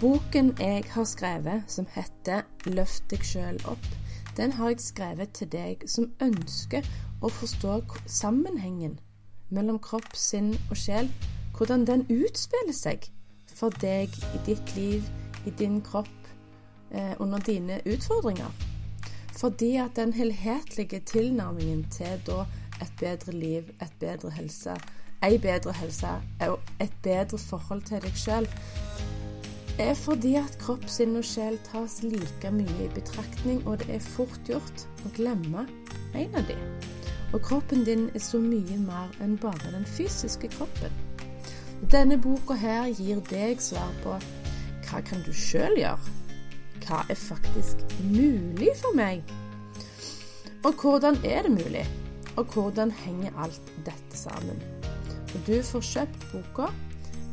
Boken jeg har skrevet, som heter 'Løft deg sjøl opp', den har jeg skrevet til deg som ønsker å forstå sammenhengen mellom kropp, sinn og sjel, hvordan den utspiller seg for deg i ditt liv, i din kropp, eh, under dine utfordringer. Fordi at den helhetlige tilnærmingen til da et bedre liv, et bedre helse, ei bedre helse og et bedre forhold til deg sjøl, er fordi at kropp, sinn og sjel tas like mye i betraktning, og det er fort gjort å glemme en av dem. Og kroppen din er så mye mer enn bare den fysiske kroppen. Denne boka her gir deg svar på hva kan du sjøl gjøre? Hva er faktisk mulig for meg? Og hvordan er det mulig? Og hvordan henger alt dette sammen? Og du får kjøpt boka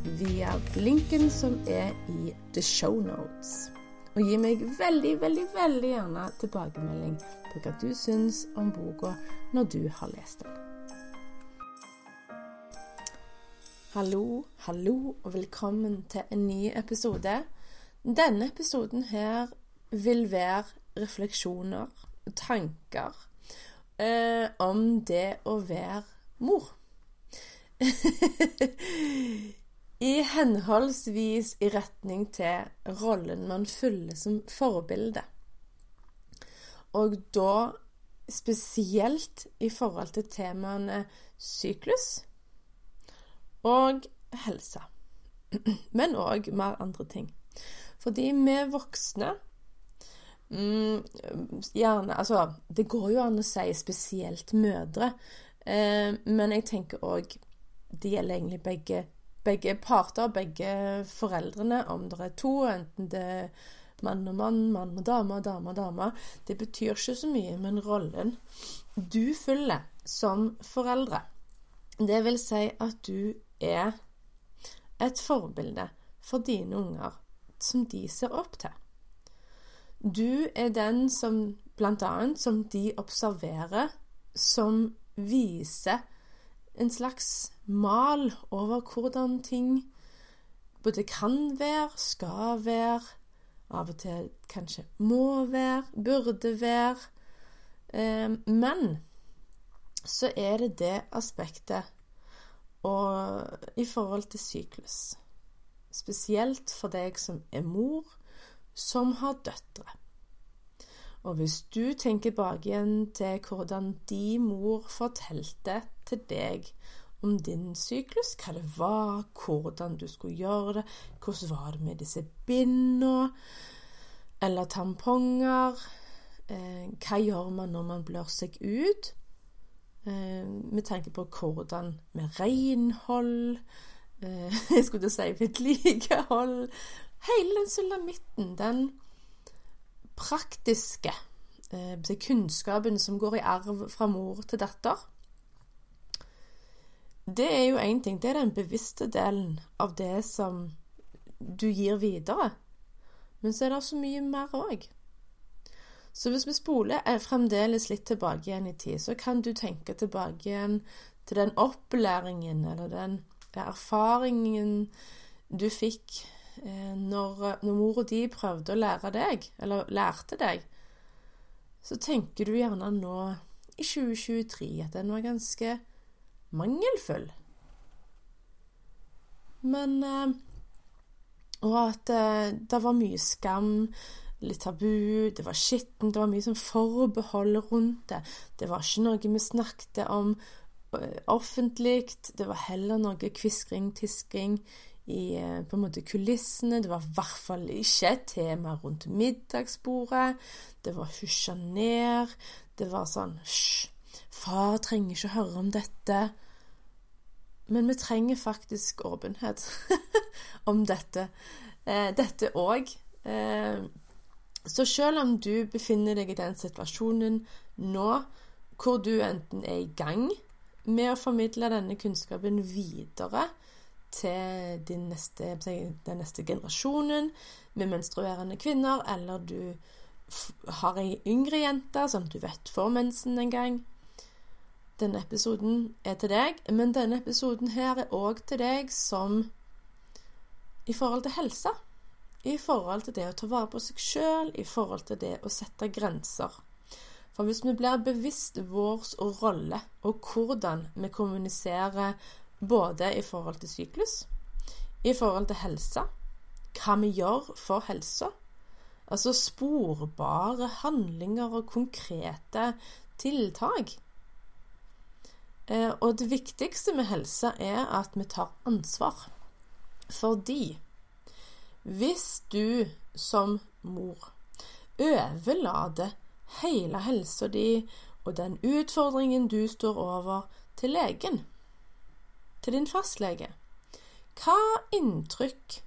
via linken som er i the show notes. Og gi meg veldig, veldig, veldig gjerne tilbakemelding på hva du syns om boka når du har lest den. Hallo, hallo, og velkommen til en ny episode. Denne episoden her vil være refleksjoner, tanker, eh, om det å være mor. I henholdsvis i retning til rollen man fyller som forbilde. Og da spesielt i forhold til temaene syklus og helse. Men òg mer andre ting. Fordi vi voksne mm, Gjerne Altså, det går jo an å si spesielt mødre, eh, men jeg tenker òg Det gjelder egentlig begge begge parter, begge foreldrene, om det er to, enten det er mann og mann, mann og dame, dame og dame, det betyr ikke så mye, men rollen du fyller som foreldre, det vil si at du er et forbilde for dine unger som de ser opp til. Du er den som blant annet som de observerer, som viser en slags mal over hvordan ting både kan være, skal være, av og til kanskje må være, burde være. Eh, men så er det det aspektet og i forhold til syklus. Spesielt for deg som er mor, som har døtre. Og hvis du tenker bak igjen til hvordan din mor fortalte til deg om din syklus, hva det var, hvordan du skulle gjøre det, hvordan var det med disse bindene eller tamponger, eh, hva gjør man når man blør seg ut, eh, med tanke på hvordan med renhold, eh, jeg skulle si vedlikehold Hele den sulamitten, den praktiske eh, kunnskapen som går i arv fra mor til datter det er jo én ting. Det er den bevisste delen av det som du gir videre. Men så er det så mye mer òg. Så hvis vi spoler eh, fremdeles litt tilbake igjen i tid, så kan du tenke tilbake igjen til den opplæringen eller den erfaringen du fikk når, når mor og de prøvde å lære deg, eller lærte deg. Så tenker du gjerne nå, i 2023, at den var ganske mangelfull. Men eh, Og at eh, det var mye skam, litt tabu, det var skittent, det var mye sånn forbehold rundt det. Det var ikke noe vi snakket om eh, offentlig. Det var heller noe kviskring, tisking i på en måte kulissene. Det var i hvert fall ikke et tema rundt middagsbordet. Det var hysja ned. Det var sånn Hysj, far trenger ikke høre om dette. men vi trenger faktisk åpenhet om dette. Eh, dette òg. Eh, så selv om du befinner deg i den situasjonen nå hvor du enten er i gang med å formidle denne kunnskapen videre til din neste, den neste generasjonen med menstruerende kvinner, eller du har ei yngre jente som du vet får mensen en gang. Denne episoden er til deg, men denne episoden her er òg til deg som i forhold til helse. I forhold til det å ta vare på seg sjøl, i forhold til det å sette grenser. For hvis vi blir bevisst vår rolle og hvordan vi kommuniserer både i forhold til syklus, i forhold til helse, hva vi gjør for helsa, altså sporbare handlinger og konkrete tiltak. Eh, og det viktigste med helse er at vi tar ansvar. Fordi hvis du som mor overlater hele helsa di og den utfordringen du står over, til legen, til din fastlege. Hva inntrykk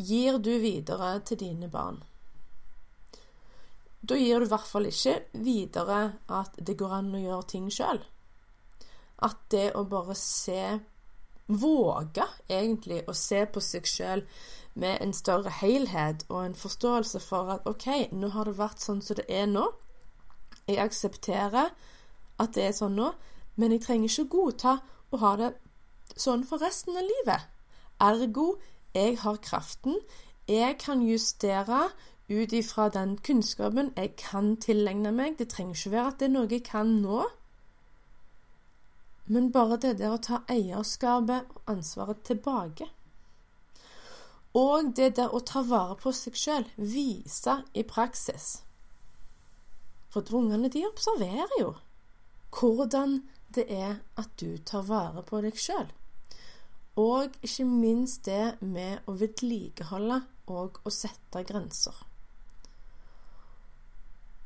gir du videre til dine barn? Da gir du i hvert fall ikke videre at det går an å gjøre ting sjøl. At det å bare se Våge egentlig å se på seg sjøl med en større helhet og en forståelse for at OK, nå har det vært sånn som det er nå. Jeg aksepterer at det er sånn nå, men jeg trenger ikke godta å ha det sånn for resten av livet. Ergo, jeg har kraften. Jeg kan justere ut ifra den kunnskapen jeg kan tilegne meg. Det trenger ikke være at det er noe jeg kan nå. Men bare det der å ta eierskapet og ansvaret tilbake. Og det der å ta vare på seg sjøl, vise i praksis. For ungene de observerer jo hvordan det er at du tar vare på deg sjøl. Og ikke minst det med å vedlikeholde og å sette grenser.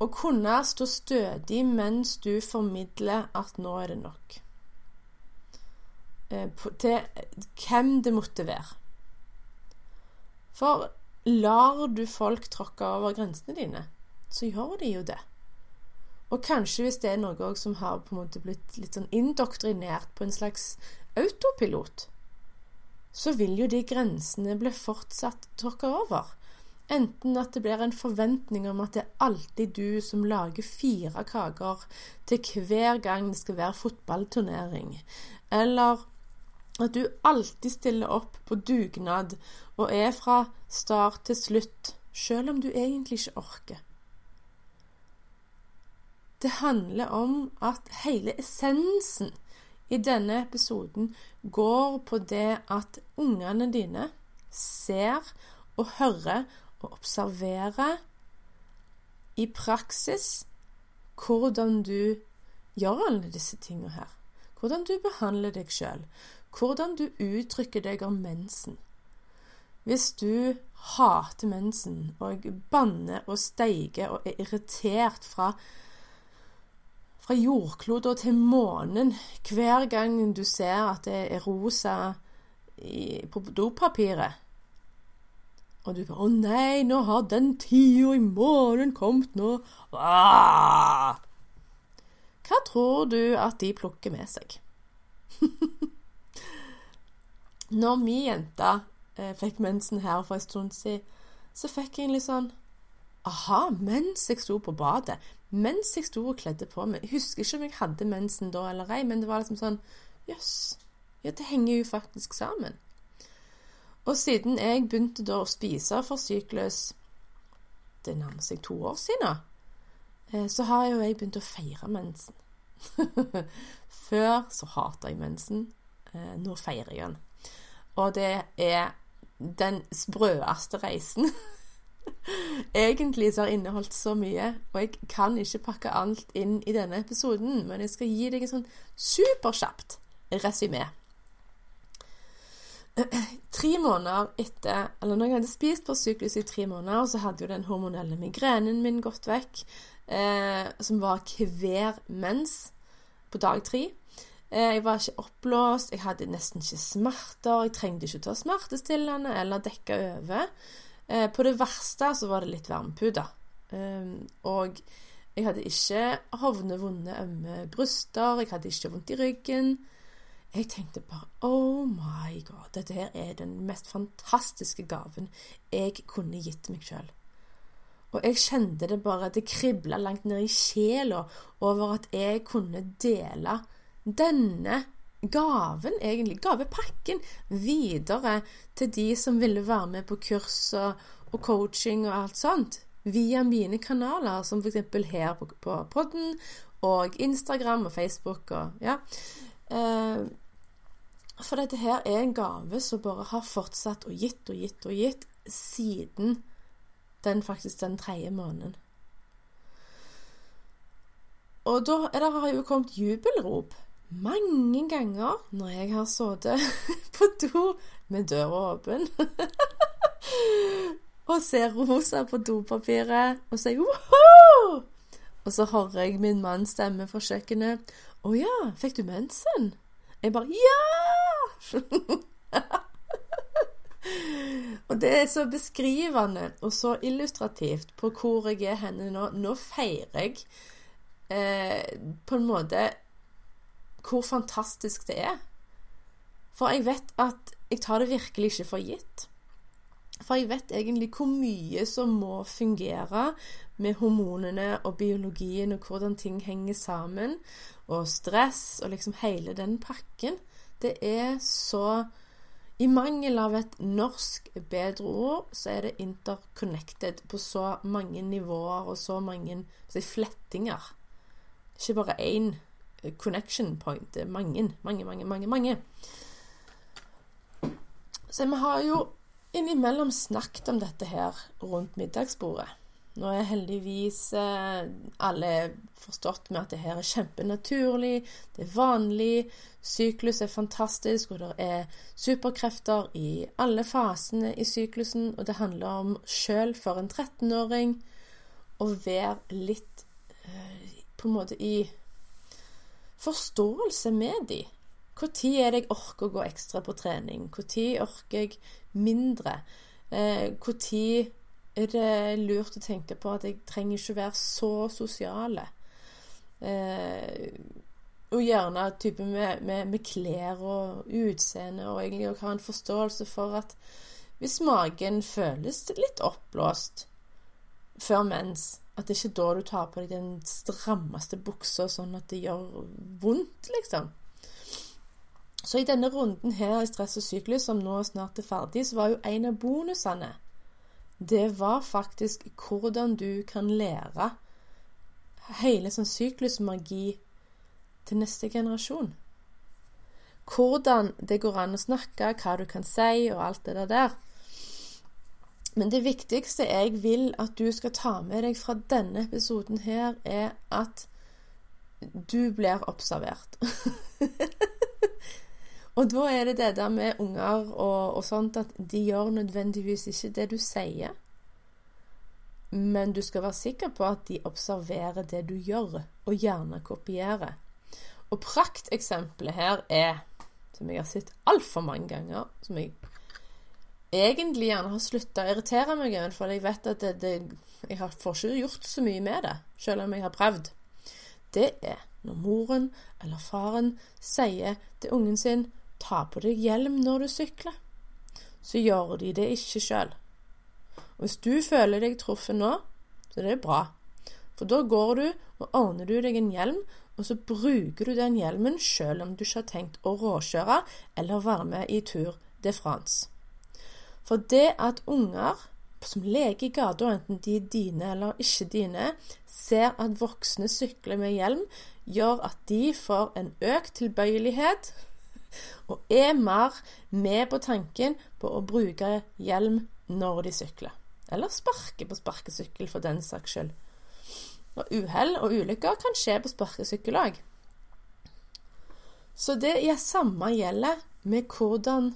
Å kunne stå stødig mens du formidler at nå er det nok. Eh, til hvem det måtte være. For lar du folk tråkke over grensene dine, så gjør de jo det. Og kanskje hvis det er noe som har på en måte blitt litt sånn indoktrinert på en slags autopilot, så vil jo de grensene bli fortsatt tråkka over. Enten at det blir en forventning om at det er alltid du som lager fire kaker til hver gang det skal være fotballturnering, eller at du alltid stiller opp på dugnad og er fra start til slutt, selv om du egentlig ikke orker. Det handler om at hele essensen i denne episoden går på det at ungene dine ser og hører og observerer i praksis hvordan du gjør alle disse tingene her. Hvordan du behandler deg sjøl hvordan du uttrykker deg om mensen. Hvis du hater mensen og banner og steiger og er irritert fra, fra jordkloden til månen hver gang du ser at det er rosa i, på dopapiret og du bare 'Å nei, nå har den tida i månen kommet nå.' Ah! Hva tror du at de plukker med seg? Når min jente eh, fikk mensen her for en stund siden, så fikk jeg en litt sånn Aha, mens jeg sto på badet, mens jeg sto og kledde på meg. Jeg husker ikke om jeg hadde mensen da eller ei, men det var liksom sånn Jøss. Yes, ja, det henger jo faktisk sammen. Og siden jeg begynte da å spise for syklus Det nærmer seg to år siden, da, så har jo jeg begynt å feire mensen. Før så hata jeg mensen. Eh, nå feirer jeg den. Og det er den sprøeste reisen. Egentlig så har inneholdt så mye, og jeg kan ikke pakke alt inn i denne episoden, men jeg skal gi deg et sånn superkjapt resymé. Tre måneder etter Eller når jeg hadde spist på sykehus i tre måneder, så hadde jo den hormonelle migrenen min gått vekk, eh, som var hver mens på dag tre. Eh, jeg var ikke oppblåst, jeg hadde nesten ikke smerter, jeg trengte ikke ta smertestillende eller dekke over. Eh, på det verste så var det litt varmepute. Eh, og jeg hadde ikke hovne, vonde, ømme bryster, jeg hadde ikke vondt i ryggen. Jeg tenkte bare Oh my God, dette her er den mest fantastiske gaven jeg kunne gitt meg sjøl. Og jeg kjente det bare at Det kribla langt ned i sjela over at jeg kunne dele denne gaven, egentlig, gavepakken, videre til de som ville være med på kurs og, og coaching og alt sånt. Via mine kanaler, som f.eks. her på, på podden og Instagram og Facebook og ja. Eh, for dette her er en gave som bare har fortsatt og gitt og gitt og gitt siden den faktisk den tredje måneden. Og da det har jo kommet jubelrop mange ganger når jeg har sittet på do med døra åpen og ser rosa på dopapiret og sier woho! Og så hører jeg min manns stemme fra kjøkkenet. 'Å ja, fikk du mensen?' Jeg bare 'Ja!' og det er så beskrivende og så illustrativt på hvor jeg er henne nå. Nå feirer jeg eh, på en måte hvor fantastisk det er. For jeg vet at jeg tar det virkelig ikke for gitt. For jeg vet egentlig hvor mye som må fungere med hormonene og biologien, og hvordan ting henger sammen, og stress og liksom hele den pakken. Det er så I mangel av et norsk bedre ord, så er det interconnected på så mange nivåer og så mange så flettinger. Ikke bare én connection point. Det er mange, mange, mange, mange. mange. Så vi har jo innimellom snakket om dette her rundt middagsbordet. Nå er heldigvis eh, alle forstått med at det her er kjempenaturlig, det er vanlig, syklus er fantastisk, og det er superkrefter i alle fasene i syklusen, og det handler om sjøl for en 13-åring å være litt eh, på en måte i forståelse med de. Når er det jeg orker å gå ekstra på trening? Når orker jeg mindre? Når eh, er det lurt å tenke på at jeg trenger ikke være så sosiale. Eh, og gjerne type med, med, med, klær og utseende, og egentlig å ha en forståelse for at hvis magen føles litt oppblåst før mens, at det ikke er da du tar på deg den strammeste buksa sånn at det gjør vondt, liksom. Så i denne runden her i Stress og syklus, som nå snart er ferdig, så var jo en av bonusene det var faktisk hvordan du kan lære hele sånn syklusmagi til neste generasjon. Hvordan det går an å snakke, hva du kan si, og alt det der. Men det viktigste jeg vil at du skal ta med deg fra denne episoden her, er at du blir observert. Og da er det det der med unger og, og, sånt at de gjør nødvendigvis ikke det du sier. Men du skal være sikker på at de observerer det du gjør, og gjerne kopierer. Og prakteksempelet her er, som jeg har sett altfor mange ganger, som jeg egentlig gjerne har slutta å irritere meg for jeg vet at det, det, jeg får ikke gjort så mye med det, selv om jeg har prøvd. Det er når moren eller faren sier til ungen sin Ta på deg hjelm når du sykler. Så gjør de det ikke sjøl. Hvis du føler deg truffet nå, så det er bra. For da går du og ordner du deg en hjelm, og så bruker du den hjelmen sjøl om du ikke har tenkt å råkjøre eller være med i Tour de France. For det at unger som leker i gata, enten de er dine eller ikke dine, ser at voksne sykler med hjelm, gjør at de får en økt tilbøyelighet og er mer med på tanken på å bruke hjelm når de sykler. Eller sparke på sparkesykkel, for den saks skyld. Og uhell og ulykker kan skje på sparkesykkel òg. Så det ja, samme gjelder med hvordan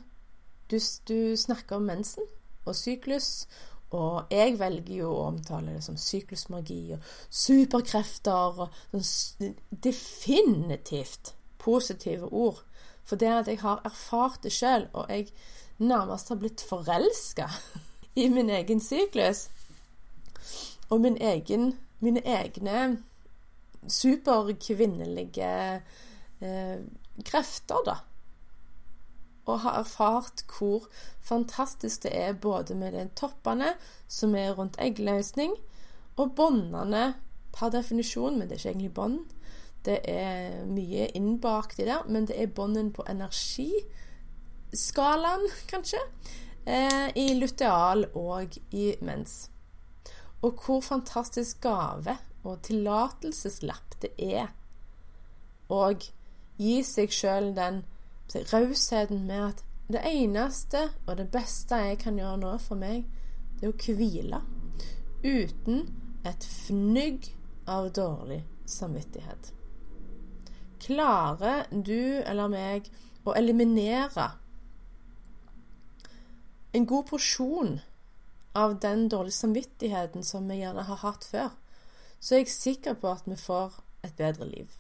du, du snakker om mensen og syklus. Og jeg velger jo å omtale det som syklusmagi og superkrefter og sånn definitivt positive ord. For det at jeg har erfart det sjøl, og jeg nærmest har blitt forelska i min egen syklus. Og min egen, mine egne superkvinnelige eh, krefter, da. Og har erfart hvor fantastisk det er både med de toppene som er rundt eggløsning, og båndene per definisjon, men det er ikke egentlig bånd. Det er mye innbakt i det, men det er bånden på energiskalaen, kanskje, eh, i luteal og i mens. Og hvor fantastisk gave og tillatelseslapp det er å gi seg sjøl den rausheten med at det eneste og det beste jeg kan gjøre nå for meg, det er å hvile uten et fnygg av dårlig samvittighet. Klarer du eller meg å eliminere en god porsjon av den dårlige samvittigheten som vi gjerne har hatt før, så er jeg sikker på at vi får et bedre liv.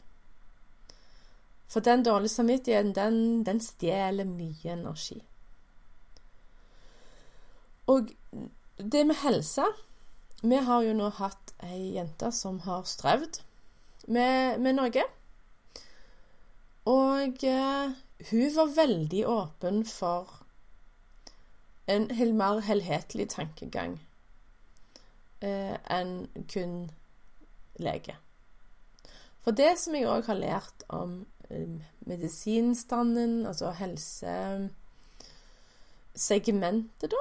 For den dårlige samvittigheten, den, den stjeler mye energi. Og det med helse Vi har jo nå hatt ei jente som har strevd med, med noe. Og eh, hun var veldig åpen for en mer helhetlig tankegang eh, enn kun lege. For det som jeg òg har lært om medisinstanden, altså helsesegmentet, da,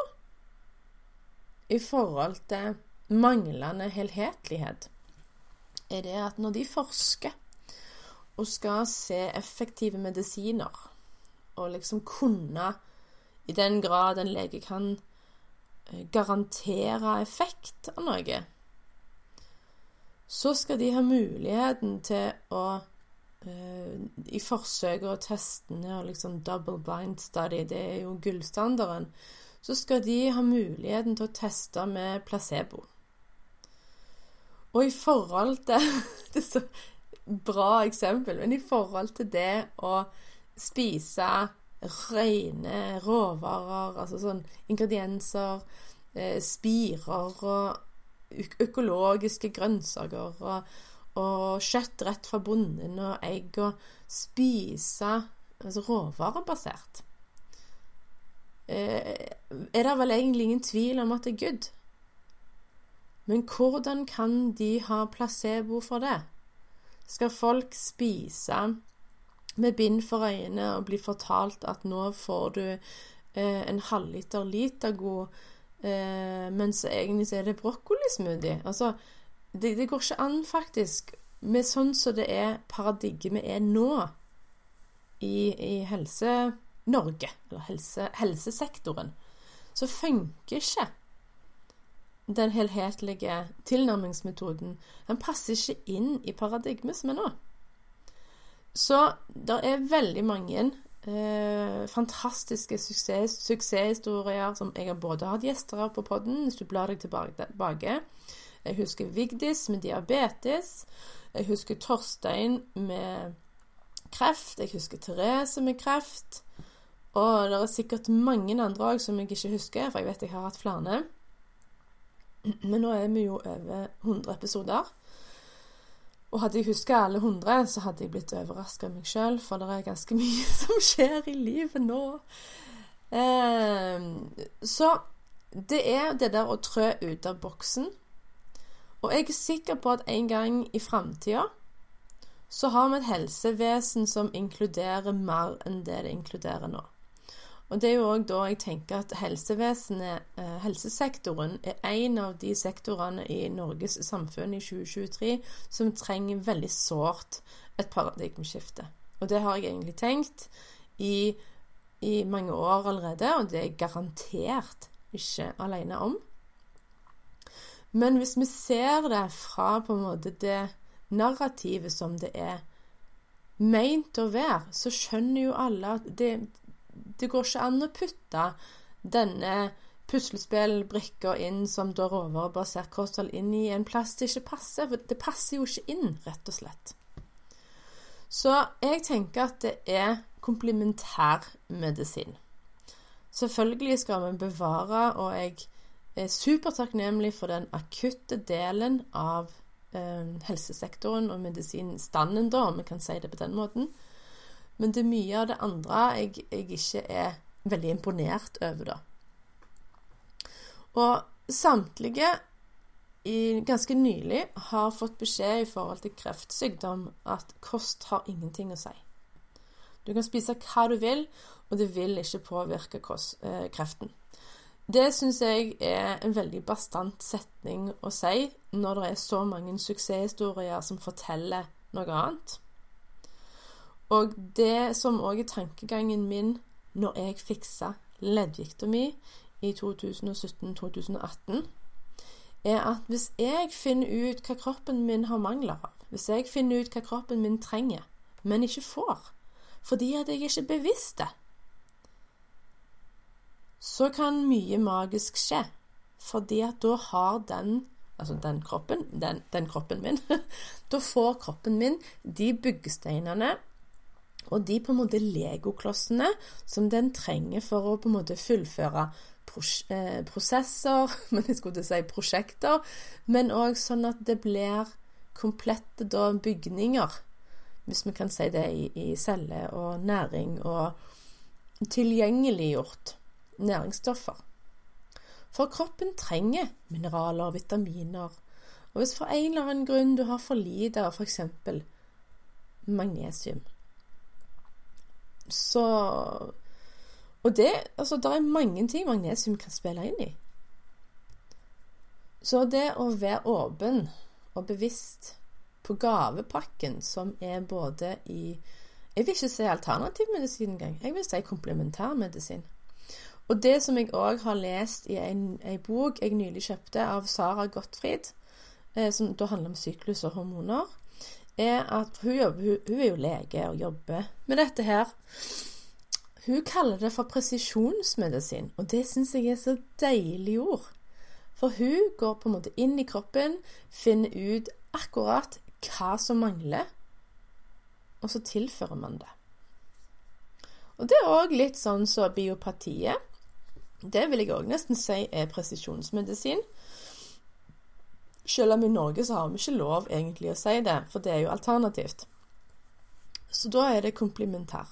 i forhold til manglende helhetlighet, er det at når de forsker og skal se effektive medisiner, og liksom kunne, i den grad en lege kan eh, garantere effekt av noe, så skal de ha muligheten til å I forsøk og testene og liksom double blind study, det er jo gullstandarden, så skal de ha muligheten til å teste med placebo. Og i forhold til Det er så bra eksempel, men i forhold til det å spise rene råvarer, altså sånn ingredienser, eh, spirer og økologiske grønnsaker og, og, kjøtt rett fra bonden og egg og spise altså råvarebasert. Eh, er det vel egentlig ingen tvil om at det er good? Men hvordan kan de ha placebo for det? Skal folk spise med bind for øynene og bli fortalt at nå får du eh, en halvliter liter god Eh, mens egentlig så er det brokkolismoothie. Altså, det, det, går ikke an, faktisk, med sånn som det er paradigmet er nå i, i Helse-Norge, eller helse, helsesektoren, så funker ikke den helhetlige tilnærmingsmetoden. Den passer ikke inn i paradigmet som er nå. Så det er veldig mange Eh, fantastiske suksess, suksesshistorier som jeg har både hatt gjester av på podden, hvis du blar deg tilbake. Jeg husker Vigdis med diabetes. Jeg husker Torstein med kreft. Jeg husker Therese med kreft. Og det er sikkert mange andre òg som jeg ikke husker, for jeg vet jeg har hatt flere. Men nå er vi jo over 100 episoder. Og hadde jeg huska alle hundre, så hadde jeg blitt overraska av meg sjøl, for det er ganske mye som skjer i livet nå. Eh, så det er det der å trø ut av boksen. Og jeg er sikker på at en gang i framtida så har vi et helsevesen som inkluderer mer enn det det inkluderer nå. Og det er jo òg da jeg tenker at helsevesenet, eh, helsesektoren, er en av de sektorene i Norges samfunn i 2023 som trenger veldig sårt et paradigmeskifte. Og det har jeg egentlig tenkt i, i mange år allerede, og det er jeg garantert ikke alene om. Men hvis vi ser det fra på en måte det narrativet som det er meint å være, så skjønner jo alle at det, det går ikke an å putte denne puslespillbrikka inn som da råvarebasert kosthold inn i en plass det ikke passer. For det passer jo ikke inn, rett og slett. Så jeg tenker at det er komplementærmedisin. Selvfølgelig skal vi bevare, og jeg er supertakknemlig for den akutte delen av eh, helsesektoren og medisinstanden, da, om vi kan si det på den måten. Men det er mye av det andre jeg, jeg ikke er veldig imponert over, da. Og samtlige i, ganske nylig har fått beskjed i forhold til kreftsykdom at kost har ingenting å si. Du kan spise hva du vil, og det vil ikke påvirke kost, eh, kreften. Det syns jeg er en veldig bastant setning å si når det er så mange suksesshistorier som forteller noe annet. Og det som òg er tankegangen min når jeg fiksa leddgikta mi i 2017-2018, er at hvis jeg finner ut hva kroppen min har mangler av, hvis jeg finner ut hva kroppen min trenger, men ikke får, fordi at jeg ikke er bevisst det, så kan mye magisk skje. Fordi at da har den altså den kroppen, den, den kroppen min Da får kroppen min de byggesteinene og de på en måte legoklossene som den trenger for å på en måte fullføre eh, prosesser, men jeg skulle si prosjekter, men òg sånn at det blir komplette da, bygninger, hvis vi kan si det, i, i celle og næring, og tilgjengeliggjort næringsstoffer. For kroppen trenger mineraler og vitaminer. Og hvis for en eller annen grunn du har for lite av f.eks. magnesium, så Og det Altså, det er mange ting magnesium kan spille inn i. Så det å være åpen og bevisst på gavepakken, som er både i Jeg vil ikke si alternativmedisin engang. Jeg vil si komplementærmedisin. Og det som jeg òg har lest i en, en, bok jeg nylig kjøpte av Sara Gottfried, eh, som da handler om syklus og hormoner, er at hun, jobber, hun, hun, er jo lege og jobber med dette her. Hun kaller det for presisjonsmedisin, og det syns jeg er så deilig ord. For hun går på en måte inn i kroppen, finner ut akkurat hva som mangler, og så tilfører man det. Og det er òg litt sånn som så biopatiet. Det vil jeg òg nesten si er presisjonsmedisin. Selv om i Norge så har vi ikke lov egentlig å si det, for det er jo alternativt. Så da er det komplementær.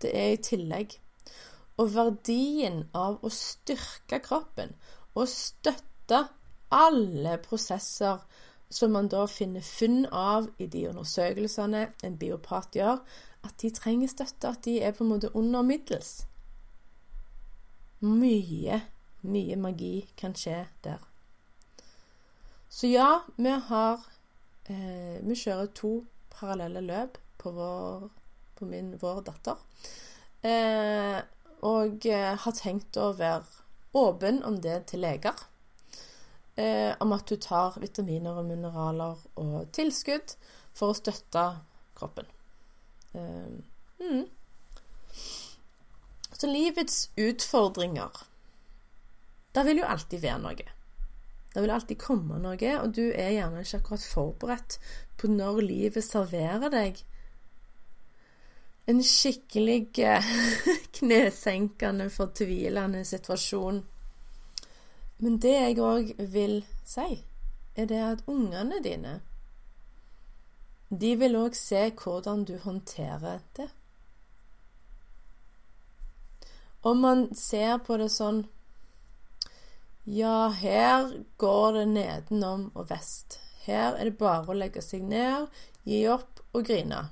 Det er i tillegg. Og verdien av å styrke kroppen og støtte alle prosesser som man da finner funn av i de undersøkelsene en biopat gjør, at de trenger støtte, at de er på en måte under middels. Mye, mye magi kan skje der. Så ja, vi har eh, Vi kjører to parallelle løp på vår, på min, vår datter. Eh, og eh, har tenkt å være åpen om det til leger. Eh, om at du tar vitaminer og mineraler og tilskudd for å støtte kroppen. Eh, mm. Så livets utfordringer Det vil jo alltid være noe. Det vil alltid komme noe, og du er gjerne ikke akkurat forberedt på når livet serverer deg en skikkelig eh, knesenkende, fortvilende situasjon. Men det jeg òg vil si, er det at ungene dine De vil òg se hvordan du håndterer det. Om man ser på det sånn Ja, her går det nedenom og vest. Her er det bare å legge seg ned, gi opp og grine.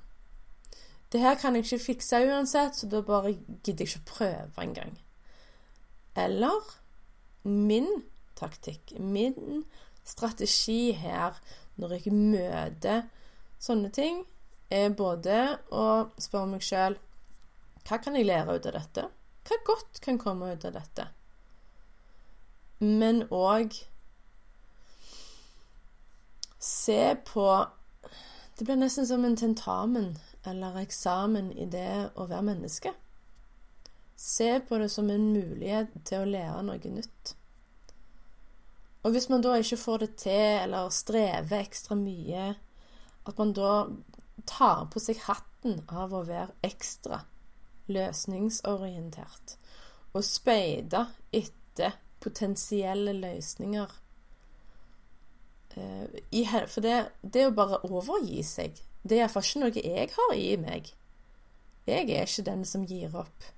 Det her kan jeg ikke fikse uansett, så da bare gidder jeg ikke å prøve engang. Eller min taktikk, min strategi her når jeg møter sånne ting, er både å spørre meg sjøl hva kan jeg lære ut av dette? Hva godt kan komme ut av dette? Men òg se på Det blir nesten som en tentamen eller eksamen i det å være menneske. Se på det som en mulighet til å lære noe nytt. Og hvis man da ikke får det til, eller strever ekstra mye, at man da tar på seg hatten av å være ekstra løsningsorientert og speide etter potensielle løsninger. Eh, for det, det å bare overgi seg, det er iallfall ikke noe jeg har i meg. Jeg er ikke den som gir opp.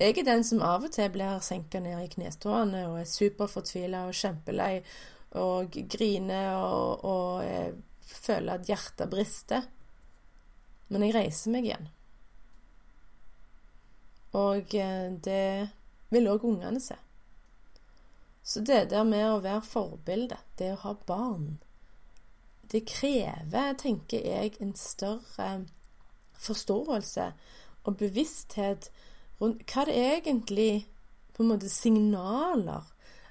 Jeg er den som av og til blir senka ned i knestående og er superfortvila og kjempelei og griner og, og eh, føler at hjertet brister. Men jeg reiser meg igjen. Og eh, det vil òg ungene se. Så det der med å være forbilde, det å ha barn, det krever, tenker jeg, en større forståelse og bevissthet rundt hva det egentlig på en måte signaler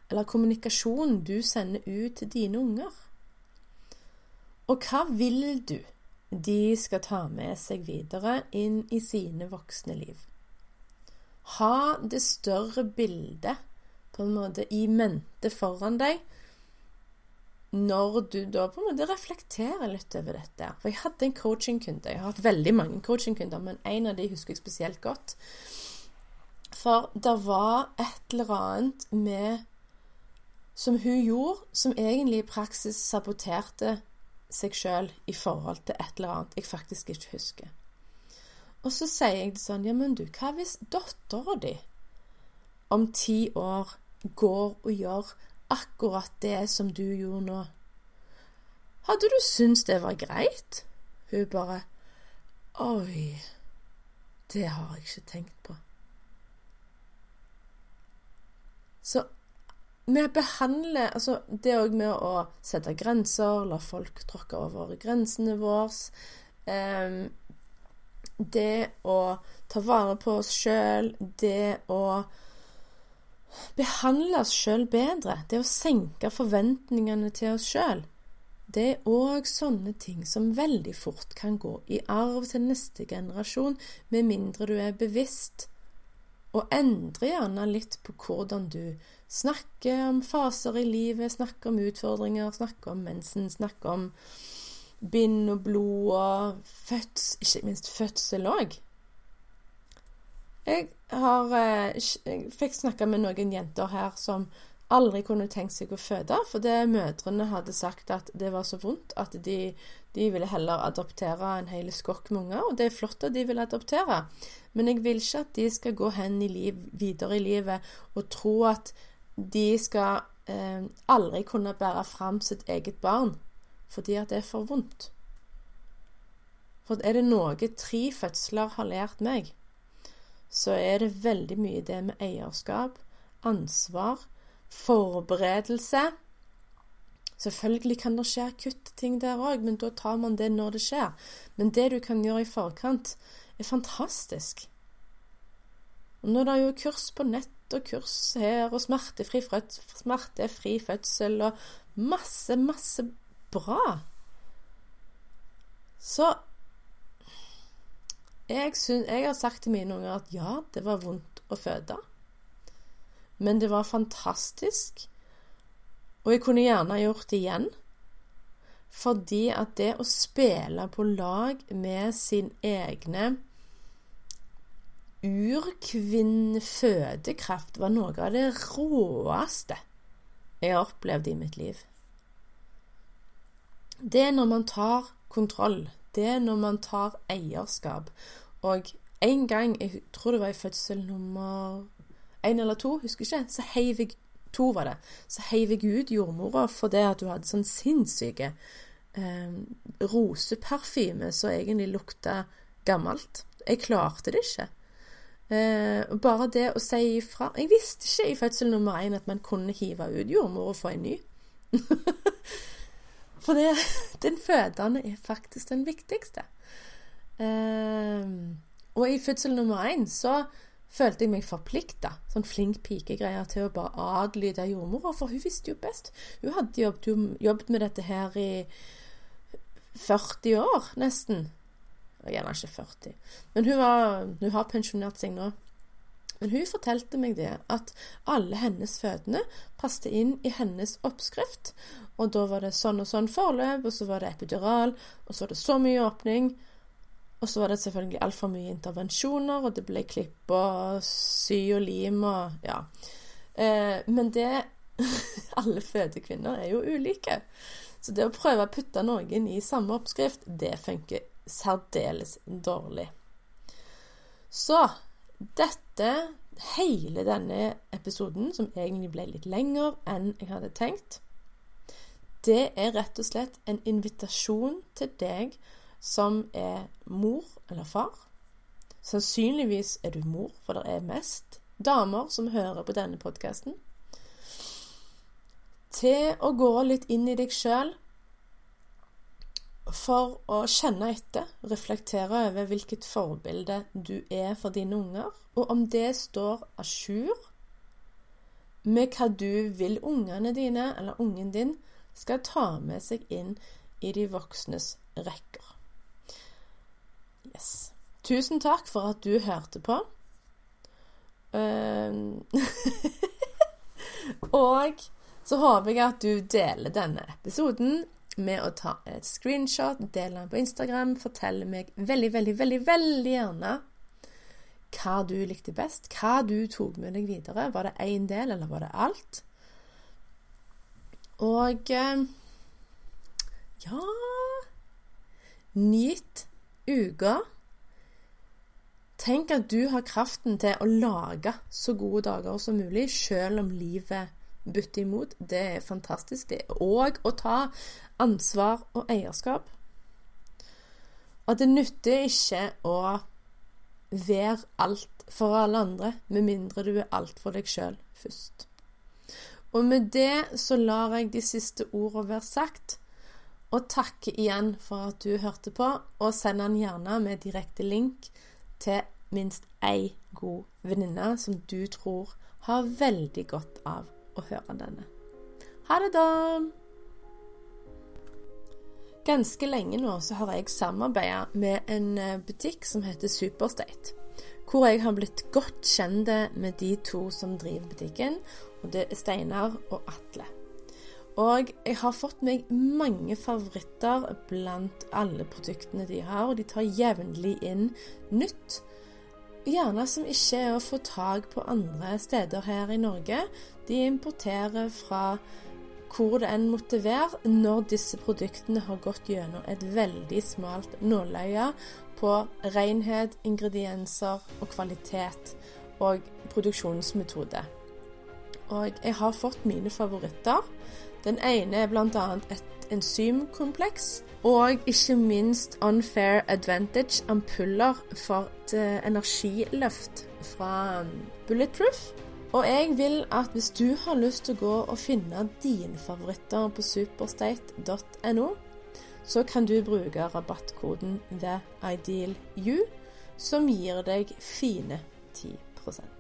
eller kommunikasjon du sender ut til dine unger. Og hva vil du de skal ta med seg videre inn i sine voksne liv? Ha det større bildet på en måte i mente foran deg når du da på en måte reflekterer litt over dette. For jeg hadde en coachingkunde. Jeg har hatt veldig mange coachingkunder, men en av de husker jeg spesielt godt. For det var et eller annet med som hun gjorde, som egentlig i praksis saboterte seg sjøl i forhold til et eller annet jeg faktisk ikke husker. Og så sier jeg sånn Ja, men du, hva hvis dattera di om ti år går og gjør akkurat det som du gjorde nå. Hadde du syntes det var greit? Hun bare Oi, det har jeg ikke tenkt på. Så vi behandler Altså, det òg med å sette grenser, la folk tråkke over grensene våre eh, Det å ta vare på oss sjøl, det å behandle oss sjøl bedre, det å senke forventningene til oss sjøl, det er òg sånne ting som veldig fort kan gå i arv til neste generasjon, med mindre du er bevisst. Og endre gjerne litt på hvordan du snakker om faser i livet, snakker om utfordringer, snakker om mensen, snakker om bind og blod og føds, ikke minst fødsel òg. Jeg, eh, jeg fikk snakke med noen jenter her som aldri kunne tenkt seg å føde, fordi mødrene hadde sagt at det var så vondt at de, de ville heller adoptere en hel skokk med unger. Og det er flott at de vil adoptere, men jeg vil ikke at de skal gå hen i liv, videre i livet og tro at de skal eh, aldri kunne bære fram sitt eget barn fordi at det er for vondt. For er det noe tre fødsler har lært meg, så er det veldig mye det med eierskap, ansvar, forberedelse. Selvfølgelig kan det skje akutte ting der òg, men da tar man det når det skjer. Men det du kan gjøre i forkant, er fantastisk. Og nå er det jo kurs på nett og kurs her, og smertefri, smertefri fødsel og masse, masse bra. Så jeg, synes, jeg har sagt til mine unger at ja, det var vondt å føde. Men det var fantastisk. Og jeg kunne gjerne gjort det igjen. Fordi at det å spille på lag med sin egne urkvinnefødekraft var noe av det råeste jeg har opplevd i mitt liv. Det er når man tar kontroll det er når man tar eierskap. Og en gang, jeg tror det var i fødsel nummer én eller to, husker ikke, så heiv jeg to var det, så heiv jeg ut jordmora fordi at hun hadde sånn sinnssyke eh, roseparfyme som egentlig lukta gammelt. Jeg klarte det ikke. Eh, bare det å si ifra Jeg visste ikke i fødsel nummer én at man kunne hive ut jordmor og få en ny. For det, den fødende er faktisk den viktigste. Um, og i fødsel nummer én så følte jeg meg forplikta, sånn flink pike-greier, til å bare adlyde jordmora, for hun visste jo best. Hun hadde jobbet, jobbet med dette her i 40 år, nesten. Gjerne ikke 40. Men hun, var, hun har pensjonert seg nå. Men hun fortalte meg det, at alle hennes fødende passet inn i hennes oppskrift. Og da var det sånn og sånn forløp, og så var det epidural, og så var det så mye åpning. Og så var det selvfølgelig altfor mye intervensjoner, og det ble klipp og sy og lim og ja. Eh, men det Alle fødekvinner er jo ulike. Så det å prøve å putte noen i samme oppskrift, det funker særdeles dårlig. Så dette, hele denne episoden, som egentlig ble litt lengre enn jeg hadde tenkt, det er rett og slett en invitasjon til deg som er mor eller far. Sannsynligvis er du mor, for det er mest damer som hører på denne podkasten. Til å gå litt inn i deg sjøl for å kjenne etter, reflektere over hvilket forbilde du er for dine unger, og om det står à jour med hva du vil ungene dine, eller ungen din, skal ta med seg inn i de voksnes rekker. Yes. Tusen takk for at du hørte på. Uh, og så håper jeg at du deler denne episoden med å ta et screenshot, dele den på Instagram, fortelle meg veldig, veldig, veldig, veldig gjerne hva du likte best, hva du tok med deg videre. Var det én del, eller var det alt? Og eh, ja Nyt uka. Tenk at du har kraften til å lage så gode dager som mulig, selv om livet bytte imot. Det er fantastisk. Det er òg å ta ansvar og eierskap. Og det nytter ikke å være alt for alle andre, med mindre du er alt for deg sjøl først. Og med det så lar jeg de siste ordene være sagt, og takker igjen for at du hørte på, og send den gjerne med direkte link til minst ei god venninne som du tror har veldig godt av å høre denne. Ha det, da! Ganske lenge nå så har jeg samarbeida med en eh, butikk som heter Superstate. Hvor jeg har blitt godt kjent med de to som driver butikken. Og det er Steinar og Atle. Og jeg har fått meg mange favoritter blant alle produktene de har. Og de tar jevnlig inn nytt gjerne som ikke er å få tak på andre steder her i Norge. De importerer fra hvor det enn måtte være, når disse produktene har gått gjennom et veldig smalt nåløye på renhet, ingredienser og kvalitet og produksjonsmetode. Og jeg har fått mine favoritter. Den ene er bl.a. et enzymkompleks og ikke minst Unfair Advantage ampuller for et eh, energiløft fra um, Bulletproof. Og jeg vil at hvis du har lyst til å gå og finne dine favoritter på superstate.no, så kan du bruke rabattkoden TheIdealYou, som gir deg fine 10